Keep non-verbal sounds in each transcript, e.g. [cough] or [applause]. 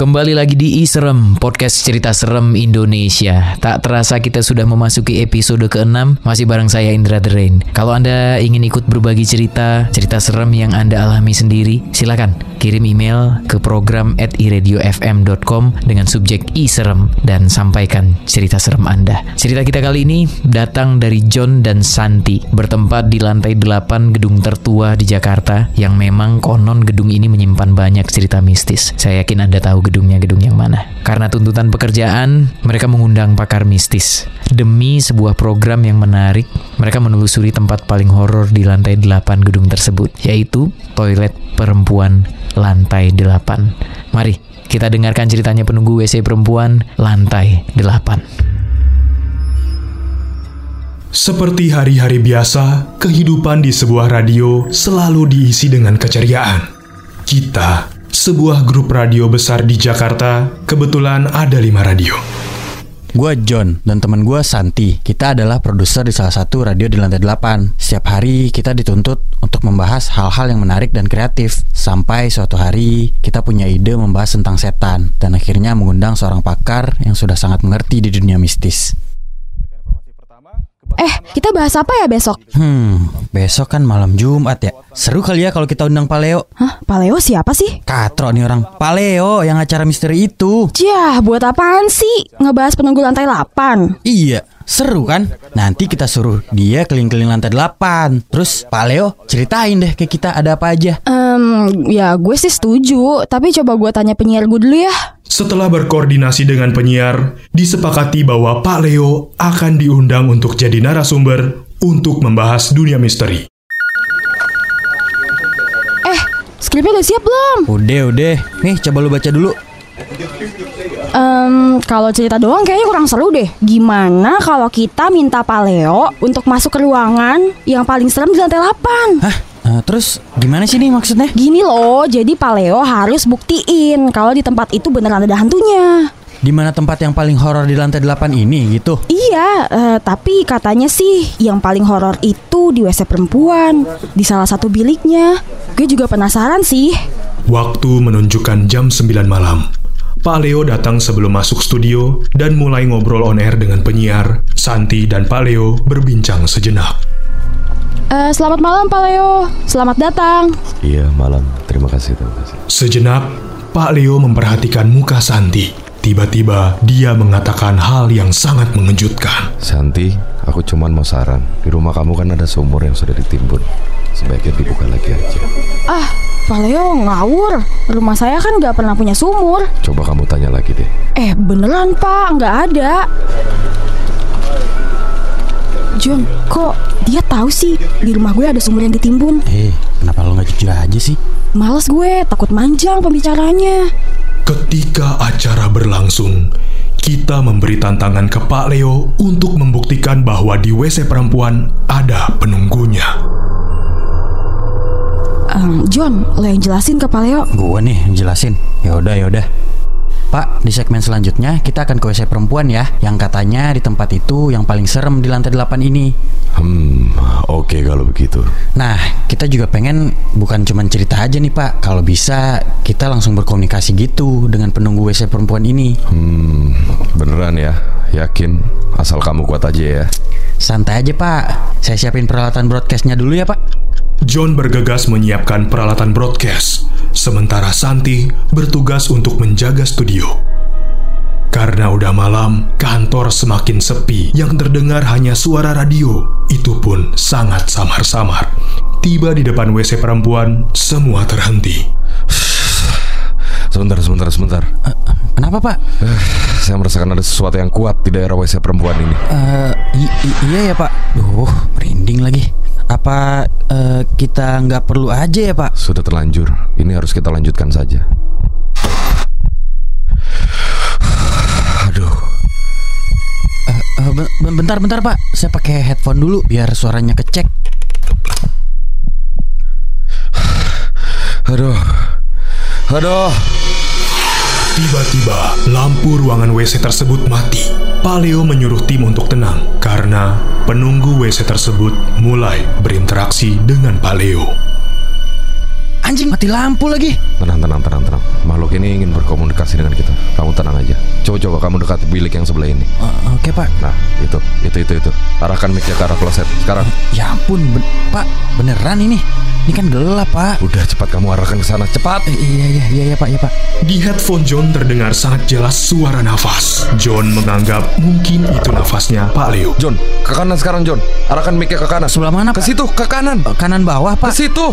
Kembali lagi di Iserem, podcast cerita serem Indonesia. Tak terasa kita sudah memasuki episode ke-6, masih bareng saya Indra The. Kalau Anda ingin ikut berbagi cerita, cerita serem yang Anda alami sendiri, silakan kirim email ke program at iradiofm.com dengan subjek Iserem dan sampaikan cerita serem Anda. Cerita kita kali ini datang dari John dan Santi, bertempat di lantai 8 gedung tertua di Jakarta yang memang konon gedung ini menyimpan banyak cerita mistis. Saya yakin Anda tahu gedungnya gedung yang mana. Karena tuntutan pekerjaan, mereka mengundang pakar mistis. Demi sebuah program yang menarik, mereka menelusuri tempat paling horor di lantai 8 gedung tersebut, yaitu toilet perempuan lantai 8. Mari kita dengarkan ceritanya penunggu WC perempuan lantai 8. Seperti hari-hari biasa, kehidupan di sebuah radio selalu diisi dengan keceriaan. Kita sebuah grup radio besar di Jakarta, kebetulan ada lima radio. Gue John dan teman gue Santi. Kita adalah produser di salah satu radio di lantai 8. Setiap hari kita dituntut untuk membahas hal-hal yang menarik dan kreatif. Sampai suatu hari kita punya ide membahas tentang setan dan akhirnya mengundang seorang pakar yang sudah sangat mengerti di dunia mistis. Eh, kita bahas apa ya besok? Hmm, besok kan malam Jumat ya. Seru kali ya kalau kita undang Paleo. Hah, Paleo siapa sih? Katro nih orang. Paleo yang acara misteri itu. Jah, buat apaan sih? Ngebahas penunggu lantai 8. Iya, seru kan? Nanti kita suruh dia keliling-keliling lantai 8. Terus Paleo ceritain deh ke kita ada apa aja. Ehm, ya gue sih setuju, tapi coba gue tanya penyiar gue dulu ya. Setelah berkoordinasi dengan penyiar, disepakati bahwa Pak Leo akan diundang untuk jadi narasumber untuk membahas dunia misteri. Eh, skripnya udah siap belum? Udah, udah. Nih, coba lu baca dulu. Ehm, kalau cerita doang kayaknya kurang seru deh. Gimana kalau kita minta Paleo untuk masuk ke ruangan yang paling serem di lantai 8? Hah? Eh, terus gimana sih nih maksudnya? Gini loh, jadi Paleo harus buktiin kalau di tempat itu beneran ada hantunya. Di mana tempat yang paling horor di lantai 8 ini gitu? Iya, eh, tapi katanya sih yang paling horor itu di WC perempuan, di salah satu biliknya. Gue juga penasaran sih. Waktu menunjukkan jam 9 malam. Pak Leo datang sebelum masuk studio dan mulai ngobrol on air dengan penyiar. Santi dan Pak Leo berbincang sejenak. Eh, selamat malam Pak Leo, selamat datang. Iya, malam. Terima kasih, terima kasih. Sejenak, Pak Leo memperhatikan muka Santi. Tiba-tiba dia mengatakan hal yang sangat mengejutkan. Santi, aku cuman mau saran. Di rumah kamu kan ada sumur yang sudah ditimbun. Sebaiknya dibuka lagi aja. Ah, Pak Leo ngawur. Rumah saya kan nggak pernah punya sumur. Coba kamu tanya lagi deh. Eh, beneran Pak, nggak ada. John, kok dia tahu sih di rumah gue ada sumur yang ditimbun? Eh, kenapa lo nggak jujur aja sih? Males gue, takut manjang pembicaranya. Ketika acara berlangsung, kita memberi tantangan ke Pak Leo untuk membuktikan bahwa di WC perempuan ada penunggunya. Em, John, lo yang jelasin ke Pak Leo. Gue nih jelasin. Ya udah, ya udah. Pak, di segmen selanjutnya kita akan ke WC perempuan ya, yang katanya di tempat itu yang paling serem di lantai 8 ini. Hmm, oke kalau begitu. Nah, kita juga pengen bukan cuma cerita aja nih Pak, kalau bisa kita langsung berkomunikasi gitu dengan penunggu WC perempuan ini. Hmm, beneran ya? Yakin? Asal kamu kuat aja ya. Santai aja Pak, saya siapin peralatan broadcastnya dulu ya Pak. John bergegas menyiapkan peralatan broadcast, sementara Santi bertugas untuk menjaga studio. Karena udah malam, kantor semakin sepi. Yang terdengar hanya suara radio. Itu pun sangat samar-samar. Tiba di depan WC perempuan, semua terhenti. Sebentar, sebentar, sebentar. Eh, kenapa Pak? Eh, saya merasakan ada sesuatu yang kuat di daerah WC perempuan ini. Eh, i- iya ya Pak. Duh, merinding lagi. Apa eh, kita nggak perlu aja ya Pak? Sudah terlanjur. Ini harus kita lanjutkan saja. Aduh, ben- ben- bentar, bentar Pak. Saya pakai headphone dulu biar suaranya kecek. aduh, aduh. Tiba-tiba, lampu ruangan WC tersebut mati. Pak Leo menyuruh tim untuk tenang karena penunggu WC tersebut mulai berinteraksi dengan Pak Leo. Anjing mati lampu lagi. Tenang, tenang, tenang, tenang. Makhluk ini ingin berkomunikasi dengan kita. Kamu tenang aja. Coba-coba kamu dekati bilik yang sebelah ini. Oh, Oke pak. Nah, itu, itu, itu, itu. Arahkan mic ke arah kloset. Sekarang. Ya ampun, ben- pak beneran ini. Ini kan gelap pak. Udah cepat kamu arahkan ke sana. Cepat. Eh, iya iya iya iya pak iya pak. Di headphone John terdengar sangat jelas suara nafas. John menganggap mungkin itu nafasnya Pak Leo. John, ke kanan sekarang John. Arahkan mic ke kanan. Sebelah mana Ke situ, ke kanan. Eh, Kanan bawah Ke pak. situ.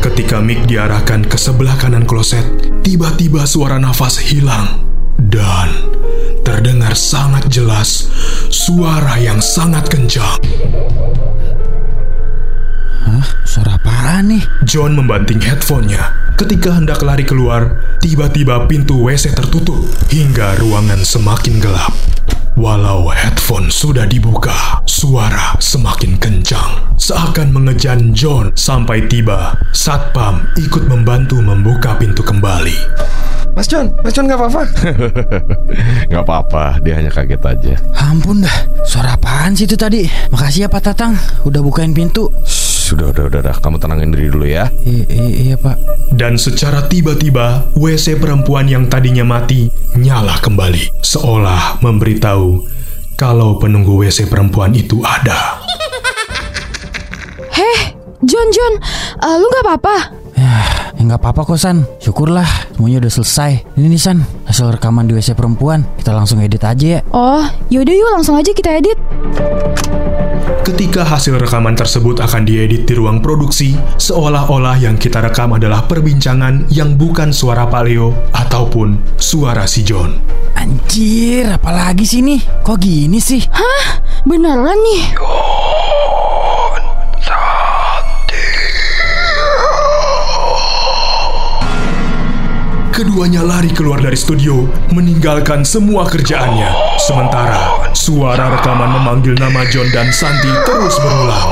Ketika mic diarahkan ke sebelah kanan kloset, tiba-tiba suara nafas hilang. Dan terdengar sangat jelas suara yang sangat kencang. Hah? Suara apaan nih? John membanting headphone-nya. Ketika hendak lari keluar, tiba-tiba pintu WC tertutup hingga ruangan semakin gelap. Walau headphone sudah dibuka, suara semakin kencang. Seakan mengejan John sampai tiba, Satpam ikut membantu membuka pintu kembali. Mas John, Mas John nggak apa-apa. [laughs] Nggak apa-apa, dia hanya kaget aja. Ampun dah. Suara apaan sih itu tadi? Makasih ya Pak Tatang. Udah bukain pintu. Sudah, udah, udah, udah. Kamu tenangin diri dulu ya. I- i- iya pak. Dan secara tiba-tiba, WC perempuan yang tadinya mati nyala kembali, seolah memberitahu kalau penunggu WC perempuan itu ada. Heh, John John, eh, lu nggak apa-apa? Ya nggak apa-apa kok San. Syukurlah semuanya udah selesai. Ini nih San hasil rekaman di WC perempuan. Kita langsung edit aja ya. Oh, yaudah yuk langsung aja kita edit. Ketika hasil rekaman tersebut akan diedit di ruang produksi, seolah-olah yang kita rekam adalah perbincangan yang bukan suara Pak Leo ataupun suara si John. Anjir, apalagi sih nih? Kok gini sih? Beneran nih. Keduanya lari keluar dari studio, meninggalkan semua kerjaannya. Sementara suara rekaman memanggil nama John dan Santi terus berulang.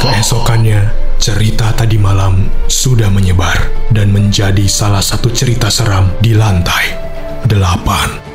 Keesokannya, cerita tadi malam sudah menyebar dan menjadi salah satu cerita seram di lantai delapan.